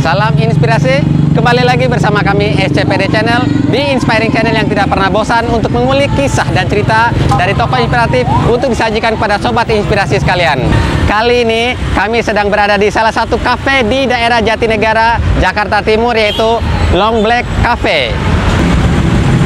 Salam inspirasi, kembali lagi bersama kami SCPD Channel di Inspiring Channel yang tidak pernah bosan untuk mengulik kisah dan cerita dari tokoh inspiratif untuk disajikan kepada sobat inspirasi sekalian. Kali ini kami sedang berada di salah satu kafe di daerah Jatinegara, Jakarta Timur yaitu Long Black Cafe.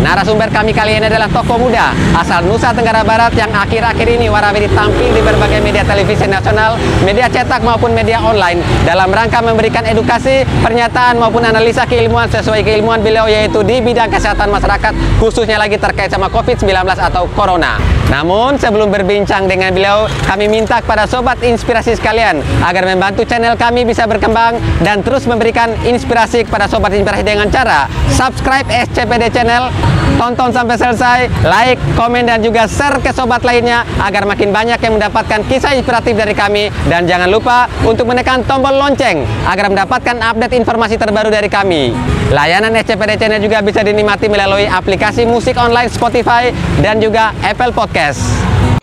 Narasumber kami kali ini adalah tokoh muda asal Nusa Tenggara Barat yang akhir-akhir ini warawiri tampil di berbagai media televisi nasional, media cetak maupun media online dalam rangka memberikan edukasi, pernyataan maupun analisa keilmuan sesuai keilmuan beliau yaitu di bidang kesehatan masyarakat khususnya lagi terkait sama COVID-19 atau Corona. Namun sebelum berbincang dengan beliau, kami minta kepada sobat inspirasi sekalian agar membantu channel kami bisa berkembang dan terus memberikan inspirasi kepada sobat inspirasi dengan cara subscribe SCPD channel, tonton sampai selesai, like, komen dan juga share ke sobat lainnya agar makin banyak yang mendapatkan kisah inspiratif dari kami dan jangan lupa untuk menekan tombol lonceng agar mendapatkan update informasi terbaru dari kami. Layanan SCPD Channel juga bisa dinikmati melalui aplikasi musik online Spotify dan juga Apple Podcast.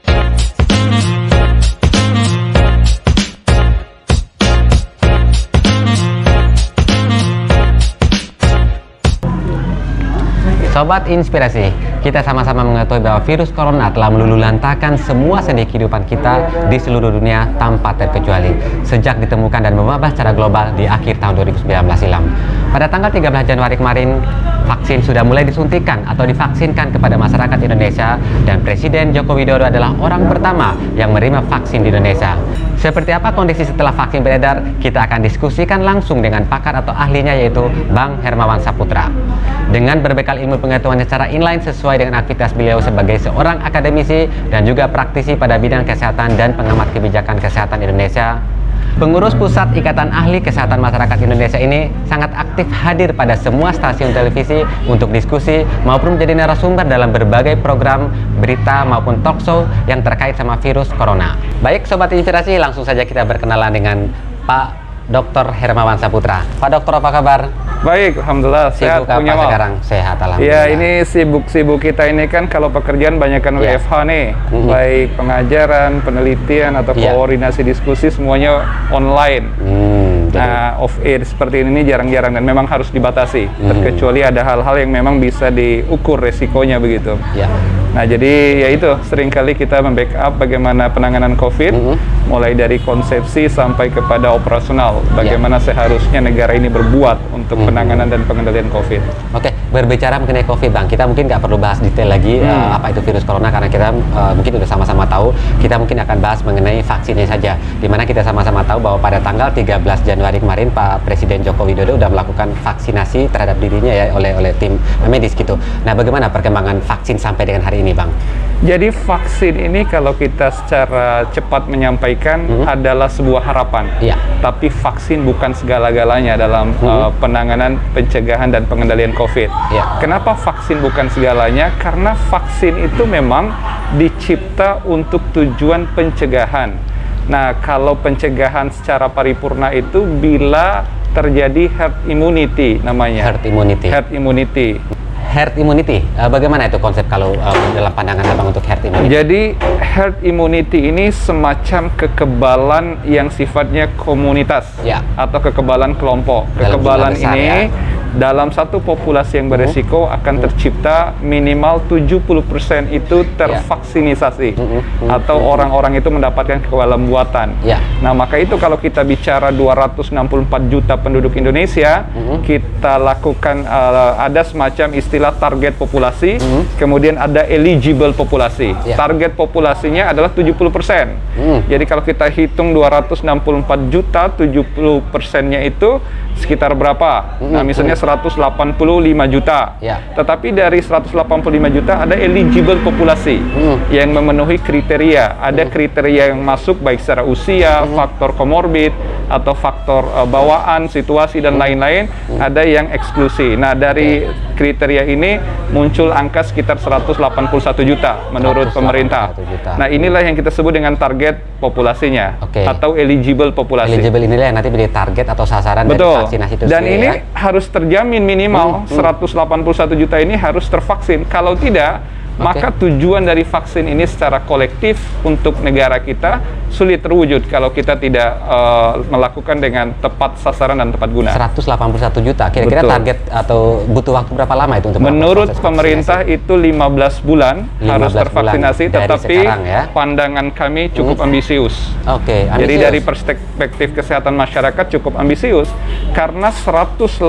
Sobat Inspirasi, kita sama-sama mengetahui bahwa virus corona telah meluluhlantakan semua sendi kehidupan kita di seluruh dunia tanpa terkecuali sejak ditemukan dan mewabah secara global di akhir tahun 2019 silam. Pada tanggal 13 Januari kemarin, vaksin sudah mulai disuntikan atau divaksinkan kepada masyarakat Indonesia dan Presiden Joko Widodo adalah orang pertama yang menerima vaksin di Indonesia. Seperti apa kondisi setelah vaksin beredar? Kita akan diskusikan langsung dengan pakar atau ahlinya yaitu Bang Hermawan Saputra. Dengan berbekal ilmu pengetahuan secara inline sesuai dengan aktivitas beliau sebagai seorang akademisi dan juga praktisi pada bidang kesehatan dan pengamat kebijakan kesehatan Indonesia, Pengurus Pusat Ikatan Ahli Kesehatan Masyarakat Indonesia ini sangat aktif hadir pada semua stasiun televisi untuk diskusi maupun menjadi narasumber dalam berbagai program berita maupun talk show yang terkait sama virus corona. Baik Sobat Inspirasi, langsung saja kita berkenalan dengan Pak Dr. Hermawan Saputra. Pak Dokter apa kabar? Baik, alhamdulillah sehat Sibuk apa punya sekarang? Sehat Ya alhamdulillah. ini sibuk-sibuk kita ini kan kalau pekerjaan banyak kan Ya. WFH nih, Mhm. baik pengajaran, penelitian atau Ya. koordinasi diskusi semuanya online. Hmm, Nah, off air seperti ini jarang-jarang dan memang harus dibatasi, Mhm. terkecuali ada hal-hal yang memang bisa diukur resikonya begitu. ya. Nah, jadi ya itu sering kali kita membackup bagaimana penanganan COVID, Mhm. mulai dari konsepsi sampai kepada operasional, bagaimana seharusnya negara ini berbuat untuk Mhm. penanganan dan pengendalian COVID. Oke, berbicara mengenai COVID, Bang, kita mungkin nggak perlu bahas detail lagi Hmm. eh, apa itu virus corona karena kita eh, mungkin udah sama-sama tahu. Kita mungkin akan bahas mengenai vaksinnya saja. Di mana kita sama-sama tahu bahwa pada tanggal 13 Januari kemarin Pak Presiden Joko Widodo sudah melakukan vaksinasi terhadap dirinya ya oleh oleh tim medis gitu. Nah, bagaimana perkembangan vaksin sampai dengan hari ini, Bang? Jadi vaksin ini kalau kita secara cepat menyampaikan Mhm. adalah sebuah harapan. Iya. Tapi vaksin bukan segala-galanya dalam Mhm. uh, penanganan, pencegahan dan pengendalian COVID. Iya. Kenapa vaksin bukan segalanya? Karena vaksin itu memang dicipta untuk tujuan pencegahan. Nah, kalau pencegahan secara paripurna itu bila terjadi herd immunity namanya. Herd immunity. Herd immunity. Herd immunity, eh, bagaimana itu konsep kalau eh, dalam pandangan Abang untuk herd immunity? Jadi herd immunity ini semacam kekebalan yang sifatnya komunitas Ya. atau kekebalan kelompok. Dalam Kekebalan ini ya. Dalam satu populasi yang beresiko akan tercipta minimal 70% itu tervaksinisasi Mhm. Mhm. atau orang-orang itu mendapatkan kekebalan buatan. Ya. Nah, maka itu kalau kita bicara 264 juta penduduk Indonesia, Mhm. kita lakukan uh, ada semacam istilah target populasi, Mhm. kemudian ada eligible populasi. Ya. Target populasinya adalah 70%. Hmm. Jadi kalau kita hitung 264 juta, 70 persennya itu sekitar berapa? Hmm, Nah, misalnya 185 juta. Ya. Tetapi dari 185 juta ada eligible populasi Hmm. yang memenuhi kriteria. Ada kriteria yang masuk baik secara usia, Hmm. faktor komorbid atau faktor uh, bawaan, situasi dan lain-lain. Ada yang eksklusi. Nah, dari kriteria ini muncul angka sekitar 181 juta menurut 181 pemerintah. juta. Nah, inilah yang kita sebut dengan target populasinya Oke. atau eligible populasi. Eligible inilah yang nanti menjadi target atau sasaran dari Betul. vaksinasi itu Dan ini ya. harus terjamin minimal Hmm, hmm. 181 juta ini harus tervaksin. Kalau tidak, Maka tujuan dari vaksin ini secara kolektif untuk negara kita sulit terwujud kalau kita tidak uh, melakukan dengan tepat sasaran dan tepat guna. 181 juta. Kira-kira target atau butuh waktu berapa lama itu untuk Menurut pemerintah itu 15 bulan 15 harus tervaksinasi, bulan tetapi sekarang, ya? pandangan kami cukup hmm. ambisius. Oke, okay, Jadi dari perspektif kesehatan masyarakat cukup ambisius karena 181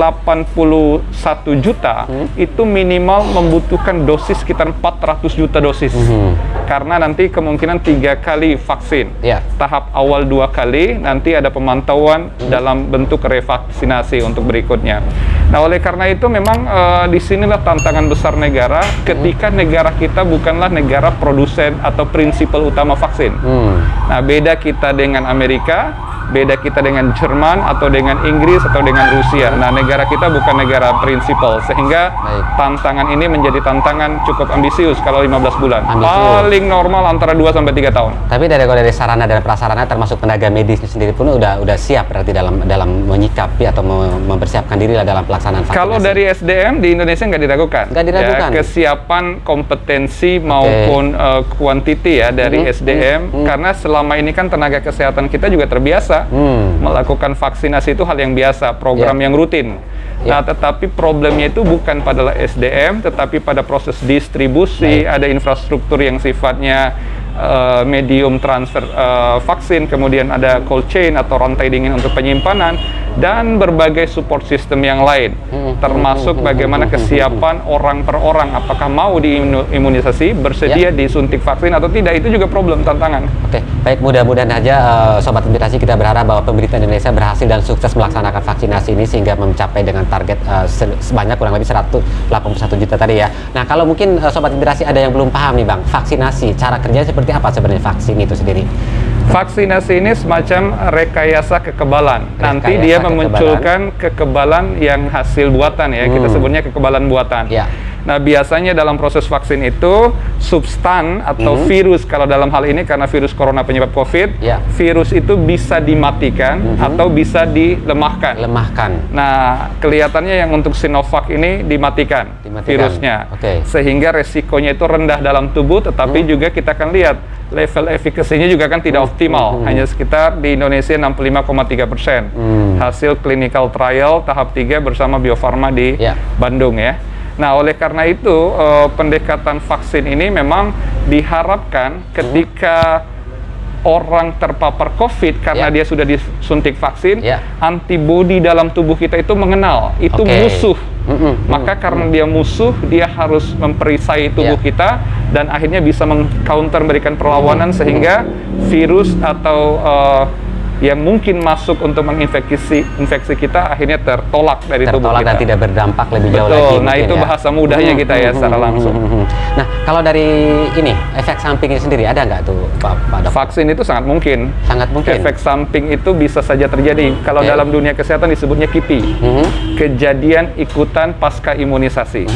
juta hmm. itu minimal membutuhkan dosis sekitar 400 juta dosis. Hmm. Karena nanti kemungkinan tiga kali vaksin. Yeah. Tahap awal dua kali, nanti ada pemantauan hmm. dalam bentuk revaksinasi untuk berikutnya. Nah, oleh karena itu memang uh, di sinilah tantangan besar negara ketika hmm. negara kita bukanlah negara produsen atau prinsipal utama vaksin. Hmm. Nah, beda kita dengan Amerika beda kita dengan Jerman atau dengan Inggris atau dengan Rusia. Nah, negara kita bukan negara prinsipal sehingga Baik. tantangan ini menjadi tantangan cukup ambisius kalau 15 bulan. Ambisius. Paling normal antara 2 sampai 3 tahun. Tapi dari dari sarana dan prasarana termasuk tenaga medis sendiri pun udah udah siap berarti dalam dalam menyikapi atau mempersiapkan diri lah dalam pelaksanaan vaksinasi. Kalau dari SDM di Indonesia nggak diragukan. Nggak diragukan. Ya, kesiapan kompetensi okay. maupun uh, ya dari mm -hmm. SDM mm -hmm. karena selama ini kan tenaga kesehatan kita juga terbiasa biasa. Hmm. Melakukan vaksinasi itu hal yang biasa, program yeah. yang rutin. Yeah. Nah, tetapi problemnya itu bukan pada SDM, tetapi pada proses distribusi, ada infrastruktur yang sifatnya uh, medium transfer uh, vaksin, kemudian ada cold chain atau rantai dingin untuk penyimpanan, dan berbagai support system yang lain, hmm. termasuk bagaimana kesiapan orang per orang, apakah mau diimunisasi, bersedia ya. disuntik vaksin atau tidak, itu juga problem tantangan. Oke, baik mudah-mudahan aja uh, Sobat Inspirasi kita berharap bahwa pemerintah Indonesia berhasil dan sukses melaksanakan vaksinasi ini sehingga mencapai dengan target uh, sebanyak kurang lebih 181 juta tadi ya. Nah kalau mungkin uh, Sobat Inspirasi ada yang belum paham nih Bang, vaksinasi, cara kerjanya seperti apa sebenarnya vaksin itu sendiri? Vaksinasi ini semacam rekayasa kekebalan. Rekayasa Nanti dia kekebalan. memunculkan kekebalan yang hasil buatan ya. Hmm. Kita sebutnya kekebalan buatan. Ya. Nah, biasanya dalam proses vaksin itu substan atau hmm. virus kalau dalam hal ini karena virus corona penyebab Covid, ya. virus itu bisa dimatikan hmm. atau bisa dilemahkan. Lemahkan. Nah, kelihatannya yang untuk Sinovac ini dimatikan, dimatikan. virusnya. Okay. Sehingga resikonya itu rendah dalam tubuh tetapi hmm. juga kita akan lihat level efikasinya juga kan tidak hmm. optimal, hmm. hanya sekitar di Indonesia 65,3 persen. Hmm. Hasil clinical trial tahap 3 bersama Bio Farma di yeah. Bandung ya. Nah, oleh karena itu uh, pendekatan vaksin ini memang diharapkan ketika orang terpapar COVID karena yeah. dia sudah disuntik vaksin, yeah. antibodi dalam tubuh kita itu mengenal itu okay. musuh. Mm -hmm. Maka karena dia musuh, dia harus memperisai tubuh yeah. kita dan akhirnya bisa mengcounter memberikan perlawanan mm -hmm. sehingga virus atau uh, yang mungkin masuk untuk menginfeksi infeksi kita akhirnya tertolak dari tertolak tubuh kita. dan tidak berdampak lebih jauh Betul. lagi. Nah itu ya. bahasa mudahnya hmm, kita ya hmm, secara hmm, langsung. Nah kalau dari ini efek sampingnya sendiri ada nggak tuh Pak, Pak Dok? Vaksin itu sangat mungkin. Sangat mungkin. Efek samping itu bisa saja terjadi. Kalau okay. dalam dunia kesehatan disebutnya KIPI, hmm. kejadian ikutan pasca imunisasi.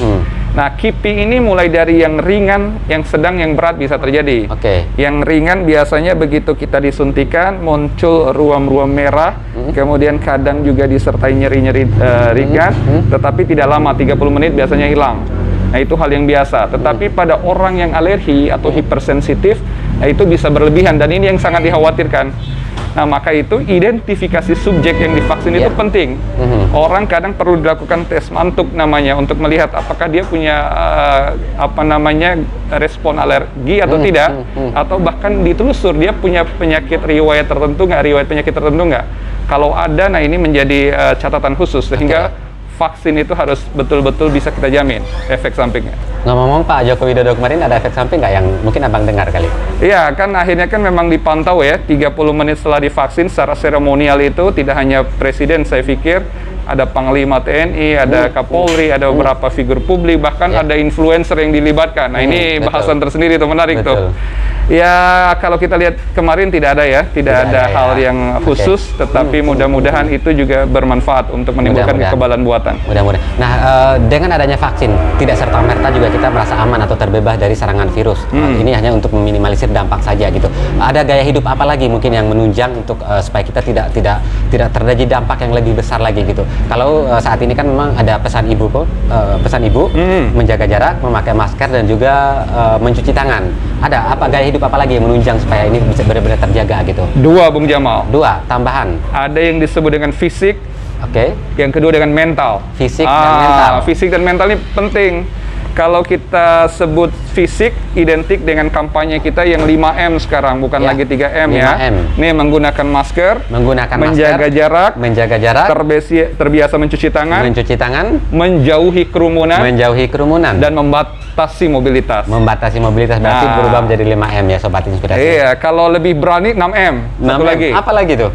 Nah, KIPI ini mulai dari yang ringan, yang sedang, yang berat bisa terjadi. Oke. Okay. Yang ringan biasanya begitu kita disuntikan muncul ruam-ruam merah, hmm. kemudian kadang juga disertai nyeri-nyeri uh, ringan, hmm. Hmm. tetapi tidak lama, 30 menit biasanya hilang. Nah, itu hal yang biasa. Tetapi hmm. pada orang yang alergi atau hipersensitif, nah itu bisa berlebihan dan ini yang sangat dikhawatirkan. Nah, maka itu identifikasi subjek yang divaksin yeah. itu ya. penting. Mm-hmm. Orang kadang perlu dilakukan tes mantuk namanya untuk melihat apakah dia punya uh, apa namanya respon alergi atau mm-hmm. tidak, mm-hmm. atau bahkan ditelusur dia punya penyakit riwayat tertentu nggak, riwayat penyakit tertentu nggak. Kalau ada, nah ini menjadi uh, catatan khusus sehingga okay vaksin itu harus betul-betul bisa kita jamin efek sampingnya. Ngomong-ngomong Pak Joko Widodo kemarin ada efek samping nggak yang mungkin abang dengar kali? Iya kan akhirnya kan memang dipantau ya 30 menit setelah divaksin secara seremonial itu tidak hanya presiden saya pikir ada Panglima TNI, ada hmm. Kapolri, ada hmm. beberapa figur publik, bahkan ya. ada influencer yang dilibatkan. Nah, hmm, ini betul. bahasan tersendiri itu menarik betul. tuh. Ya, kalau kita lihat kemarin tidak ada ya, tidak, Tidak ada, ada ya. hal yang Oke. khusus, tetapi mudah-mudahan itu juga bermanfaat untuk menimbulkan Mudah-mudahan. kekebalan buatan. Mudah-mudahan. Nah, eh, dengan adanya vaksin, tidak serta merta juga kita merasa aman atau terbebas dari serangan virus. Hmm. Eh, ini hanya untuk meminimalisir dampak saja gitu. Ada gaya hidup apa lagi mungkin yang menunjang untuk eh, supaya kita tidak tidak tidak terjadi dampak yang lebih besar lagi gitu. Kalau eh, saat ini kan memang ada pesan ibu kok, eh, pesan ibu Hmm. menjaga jarak, memakai masker dan juga eh, mencuci tangan. Ada apa gaya hidup apa lagi yang menunjang supaya ini bisa benar-benar terjaga gitu? Dua, Bung Jamal. Dua, tambahan. Ada yang disebut dengan fisik, Oke. yang kedua dengan mental. Fisik dan Ah, mental. Fisik dan mental ini penting. Kalau kita sebut fisik identik dengan kampanye kita yang 5M sekarang, bukan Ya, lagi 3M ya. 5M. Ini menggunakan masker, Menggunakan menjaga masker, jarak, menjaga jarak, terbiasa, terbiasa mencuci tangan, mencuci tangan, menjauhi kerumunan, menjauhi kerumunan, dan membatasi mobilitas. membatasi mobilitas berarti Nah. berubah menjadi 5M ya sobat inspirasi. Iya, kalau lebih berani 6M. Satu 6M. lagi, Apa lagi tuh?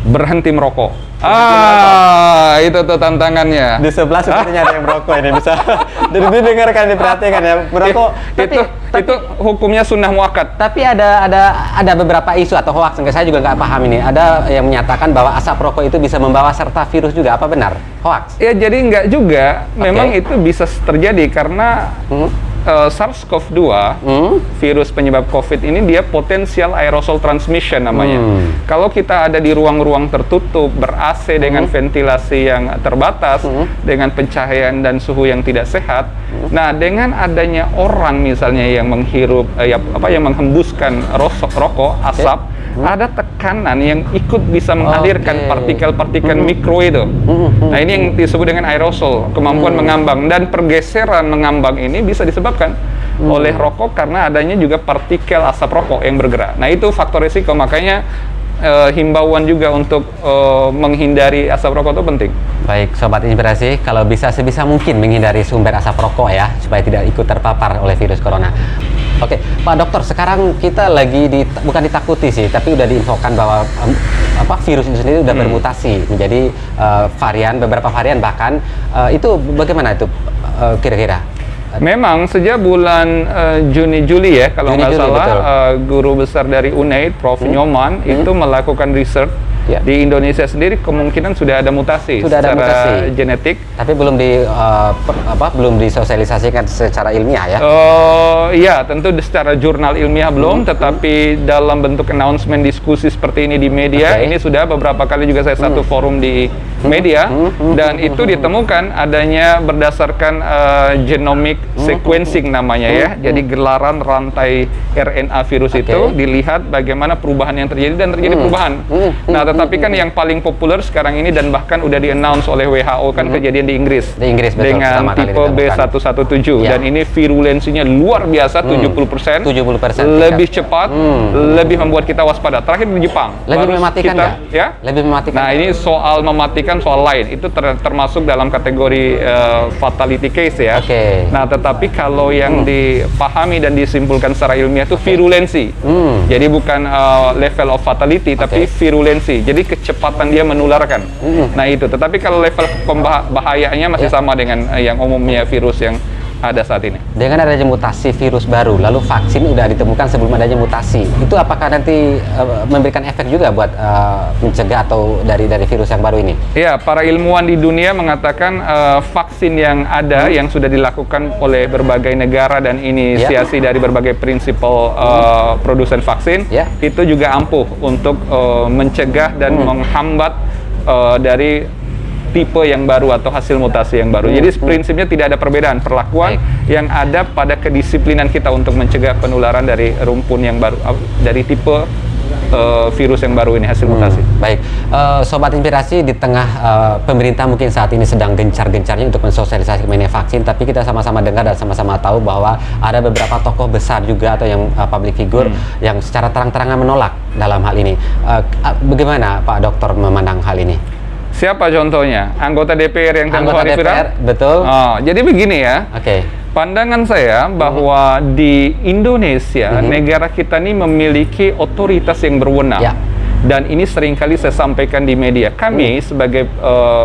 berhenti merokok. Ah, itu tuh tantangannya. Di sebelah sepertinya ada yang merokok ini bisa didengarkan diperhatikan ya merokok. tapi, itu tapi, itu hukumnya sunnah muakat. tapi ada ada ada beberapa isu atau hoax yang saya juga nggak paham ini. Ada yang menyatakan bahwa asap rokok itu bisa membawa serta virus juga. Apa benar? Hoax. Ya jadi nggak juga. Memang Oke. itu bisa terjadi karena Hmm? Eh, SARS-CoV-2 Hmm? virus penyebab COVID ini dia potensial aerosol transmission namanya. Hmm. Kalau kita ada di ruang-ruang tertutup ber AC dengan ventilasi yang terbatas, Hmm. dengan pencahayaan dan suhu yang tidak sehat. Hmm. Nah, dengan adanya orang misalnya yang menghirup eh, ya, apa yang menghembuskan rosok, rokok, asap, ada tekanan yang ikut bisa menghadirkan partikel-partikel mikro itu. Hmm, Nah, ini yang disebut dengan aerosol, kemampuan mengambang dan pergeseran mengambang ini bisa disebabkan Hmm. oleh rokok karena adanya juga partikel asap rokok yang bergerak. Nah, itu faktor risiko makanya eh, himbauan juga untuk eh, menghindari asap rokok itu penting. Baik, sobat inspirasi, kalau bisa sebisa mungkin menghindari sumber asap rokok ya, supaya tidak ikut terpapar oleh virus corona. Oke, Pak Dokter, sekarang kita lagi di, bukan ditakuti sih, tapi udah diinfokan bahwa em, apa virus itu sendiri udah bermutasi menjadi eh, varian, beberapa varian bahkan eh, itu bagaimana itu eh, kira-kira? Memang sejak bulan eh, Juni Juli ya kalau nggak salah betul. Hmm. eh, guru besar dari UNAID Prof Nyoman itu melakukan research Ya. di Indonesia sendiri kemungkinan sudah ada mutasi Sudah ada mutasi. genetik. Tapi belum di eh, per- apa belum disosialisasikan secara ilmiah ya. Oh iya, tentu secara jurnal ilmiah belum, tetapi dalam bentuk announcement diskusi seperti ini di media, Oke. ini sudah beberapa kali juga saya satu forum di media, dan itu ditemukan adanya berdasarkan eh, genomic sequencing namanya ya, jadi gelaran rantai RNA virus Oke. itu dilihat bagaimana perubahan yang terjadi dan terjadi perubahan. Hmm. Nah, tetapi kan yang paling populer sekarang ini dan bahkan udah di-announce oleh WHO kan kejadian di Inggris. Di Inggris, betul, Dengan tipe ditemukan. B117 Ya. dan ini virulensinya luar biasa 70%. 70% lebih tingkat. cepat, Hmm. lebih membuat kita waspada. Terakhir di Jepang. Lebih mematikan kita, ya? Lebih mematikan. Nah, ini soal mematikan soal lain. Itu ter- termasuk dalam kategori eh, fatality case ya. Oke. Nah, tetapi kalau yang dipahami dan disimpulkan secara ilmiah itu virulensi. Hmm. Jadi bukan eh, level of fatality tapi Oke. virulensi. Jadi kecepatan dia menularkan. Hmm. Nah, itu. Tetapi kalau level pembahayaannya masih Ya. sama dengan eh, yang umumnya virus yang ada saat ini. Dengan adanya mutasi virus baru, lalu vaksin udah ditemukan sebelum adanya mutasi. Itu apakah nanti eh, memberikan efek juga buat eh, mencegah atau dari dari virus yang baru ini? Ya, para ilmuwan di dunia mengatakan eh, vaksin yang ada yang sudah dilakukan oleh berbagai negara dan inisiasi dari berbagai prinsipal eh, produsen vaksin Ya. itu juga ampuh untuk eh, mencegah dan menghambat eh, dari tipe yang baru atau hasil mutasi yang baru. Jadi prinsipnya tidak ada perbedaan perlakuan Baik. yang ada pada kedisiplinan kita untuk mencegah penularan dari rumpun yang baru eh, dari tipe eh, virus yang baru ini hasil mutasi. Baik, Eh, sobat inspirasi di tengah eh, pemerintah mungkin saat ini sedang gencar-gencarnya untuk mensosialisasi mengenai vaksin, tapi kita sama-sama dengar dan sama-sama tahu bahwa ada beberapa tokoh besar juga atau yang eh, public figure yang secara terang-terangan menolak dalam hal ini. Eh, eh, bagaimana Pak Dokter memandang hal ini? Siapa contohnya? Anggota DPR yang Anggota hari viral? DPR, betul. Oh, jadi begini ya. Oke. Pandangan saya bahwa di Indonesia, Mhm. negara kita ini memiliki otoritas yang berwenang. Ya. Dan ini sering kali saya sampaikan di media. Kami sebagai eh,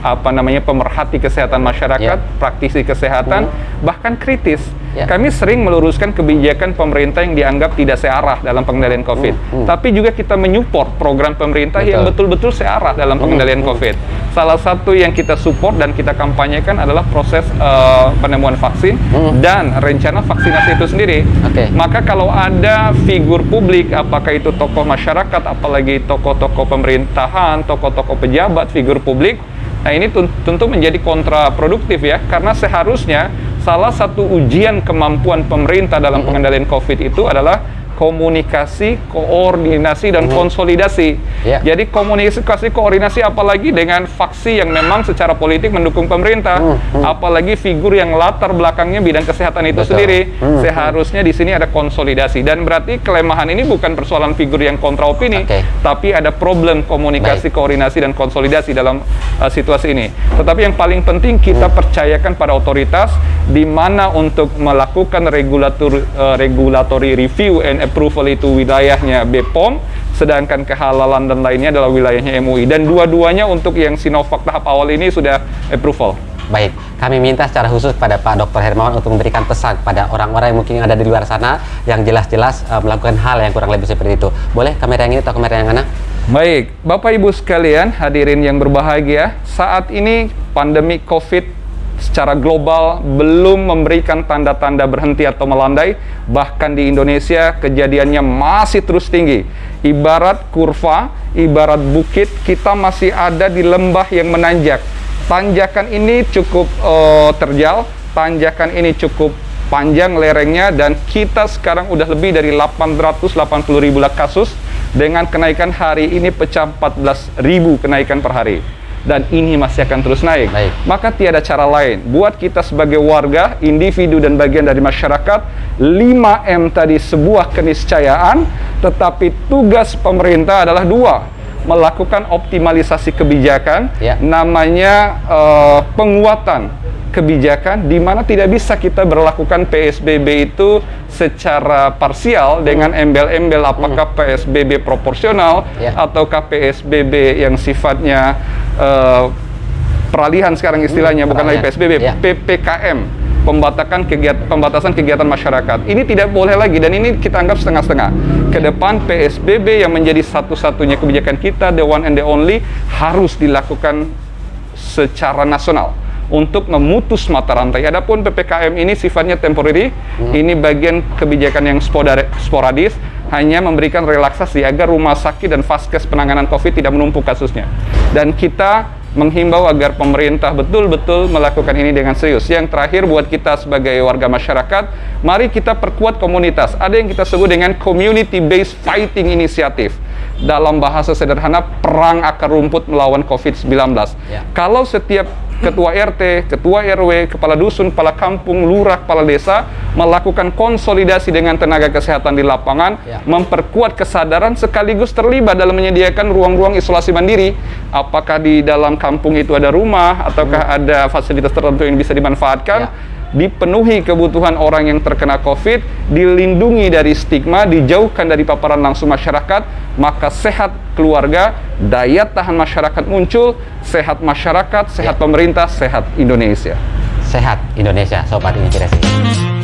apa namanya pemerhati kesehatan masyarakat, Ya. praktisi kesehatan, bahkan kritis. Ya. Kami sering meluruskan kebijakan pemerintah yang dianggap tidak searah dalam pengendalian COVID. Tapi juga kita menyupport program pemerintah yang Betul. betul-betul searah dalam pengendalian COVID. Salah satu yang kita support dan kita kampanyekan adalah proses eh, penemuan vaksin dan rencana vaksinasi itu sendiri. Oke. Maka kalau ada figur publik, apakah itu tokoh masyarakat, apalagi tokoh-tokoh pemerintahan, tokoh-tokoh pejabat, figur publik, nah ini tentu menjadi kontraproduktif ya, karena seharusnya salah satu ujian kemampuan pemerintah dalam pengendalian COVID itu adalah komunikasi, koordinasi, dan konsolidasi. Ya. Jadi komunikasi, koordinasi apalagi dengan faksi yang memang secara politik mendukung pemerintah, apalagi figur yang latar belakangnya bidang kesehatan itu Betul. sendiri. Seharusnya di sini ada konsolidasi dan berarti kelemahan ini bukan persoalan figur yang kontra opini, Oke. tapi ada problem komunikasi, koordinasi dan konsolidasi dalam uh, situasi ini. Tetapi yang paling penting kita percayakan pada otoritas di mana untuk melakukan regulator uh, regulatory review and approval itu wilayahnya BPOM, sedangkan kehalalan dan lainnya adalah wilayahnya MUI. Dan dua-duanya untuk yang Sinovac tahap awal ini sudah approval. Baik, kami minta secara khusus pada Pak Dr. Hermawan untuk memberikan pesan pada orang-orang yang mungkin ada di luar sana yang jelas-jelas eh, melakukan hal yang kurang lebih seperti itu. Boleh kamera yang ini atau kamera yang mana? Baik, Bapak Ibu sekalian, hadirin yang berbahagia, saat ini pandemi COVID secara global belum memberikan tanda-tanda berhenti atau melandai, bahkan di Indonesia kejadiannya masih terus tinggi. Ibarat kurva, ibarat bukit, kita masih ada di lembah yang menanjak. Tanjakan ini cukup eh, terjal, tanjakan ini cukup panjang lerengnya dan kita sekarang udah lebih dari 880 ribu kasus dengan kenaikan hari ini pecah 14 ribu kenaikan per hari dan ini masih akan terus naik Baik. maka tiada cara lain buat kita sebagai warga, individu dan bagian dari masyarakat 5M tadi sebuah keniscayaan tetapi tugas pemerintah adalah dua melakukan optimalisasi kebijakan Ya. namanya eh, penguatan kebijakan di mana tidak bisa kita berlakukan PSBB itu secara parsial dengan embel-embel apakah PSBB proporsional Ya. ataukah PSBB yang sifatnya eh, peralihan sekarang istilahnya bukan lagi. PSBB Ya. PPKM pembatasan kegiatan pembatasan kegiatan masyarakat ini tidak boleh lagi dan ini kita anggap setengah-setengah ke depan PSBB yang menjadi satu-satunya kebijakan kita the one and the only harus dilakukan secara nasional untuk memutus mata rantai. Adapun PPKM ini sifatnya temporary, ini bagian kebijakan yang sporadis, hanya memberikan relaksasi agar rumah sakit dan vaskes penanganan COVID tidak menumpuk kasusnya. Dan kita menghimbau agar pemerintah betul-betul melakukan ini dengan serius. Yang terakhir buat kita sebagai warga masyarakat, mari kita perkuat komunitas. Ada yang kita sebut dengan community based fighting initiative. Dalam bahasa sederhana, perang akar rumput melawan COVID-19. Ya. Kalau setiap ketua RT, ketua RW, kepala dusun, kepala kampung, lurah, kepala desa melakukan konsolidasi dengan tenaga kesehatan di lapangan, Ya. memperkuat kesadaran sekaligus terlibat dalam menyediakan ruang-ruang isolasi mandiri. Apakah di dalam kampung itu ada rumah ataukah ada fasilitas tertentu yang bisa dimanfaatkan? Ya. dipenuhi kebutuhan orang yang terkena COVID, dilindungi dari stigma, dijauhkan dari paparan langsung masyarakat, maka sehat keluarga, daya tahan masyarakat muncul, sehat masyarakat, sehat Ya. pemerintah, sehat Indonesia. Sehat Indonesia, Sobat Inspirasi.